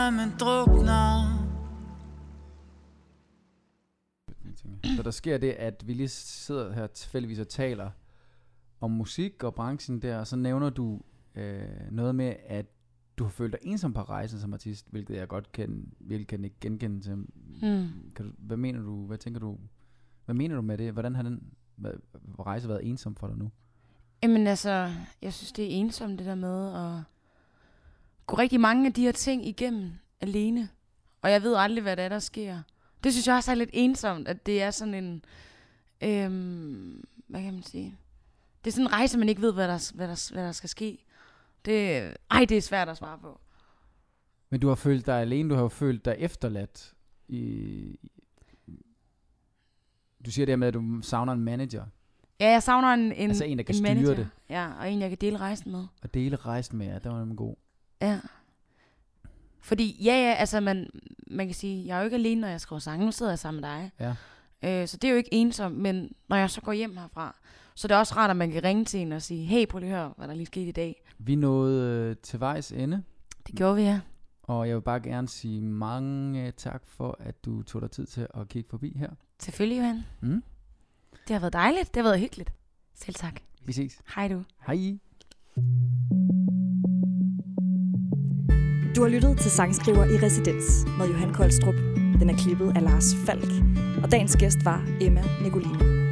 Drømme drukner Så der sker det, at vi lige sidder her tilfældigvis og taler om musik og branchen der, og så nævner du øh, noget med, at du har følt dig ensom på rejsen som artist, hvilket jeg godt kan, virkelig kan ikke genkende til. Hmm. Kan du, hvad mener du, hvad tænker du, hvad mener du med det? Hvordan har den hvad, rejse været ensom for dig nu? Jamen altså, jeg synes, det er ensomt det der med at gå rigtig mange af de her ting igennem alene. Og jeg ved aldrig, hvad der er, der sker. Det synes jeg også er lidt ensomt, at det er sådan en... Øhm, hvad kan man sige? Det er sådan en rejse, man ikke ved, hvad der, hvad der, hvad der skal ske. Det, ej, det er svært at svare på. Men du har følt dig alene, du har jo følt dig efterladt i... Du siger det med, at du savner en manager, Ja, jeg savner en, en, Altså en, der kan en styre manager. det. Ja, og en, jeg kan dele rejsen med. og dele rejsen med jer, det var nemlig god. Ja. Fordi, ja, ja, altså man, man kan sige, jeg er jo ikke alene, når jeg skriver sange. Nu sidder jeg sammen med dig. Ja. Øh, så det er jo ikke ensomt, men når jeg så går hjem herfra, så er det også rart, at man kan ringe til en og sige, hey, prøv lige at høre, hvad der lige skete i dag. Vi nåede øh, til vejs ende, Det gjorde vi, ja. og jeg vil bare gerne sige mange øh, tak for, at du tog dig tid til at kigge forbi her. Selvfølgelig, Johan. Mm. Det har været dejligt. Det har været hyggeligt. Selv tak. Vi ses. Hej du. Hej. Har lyttet til Sangskriver i Residens med Johan Koldstrup. Den er klippet af Lars Falk, og dagens gæst var Emma Nicolini.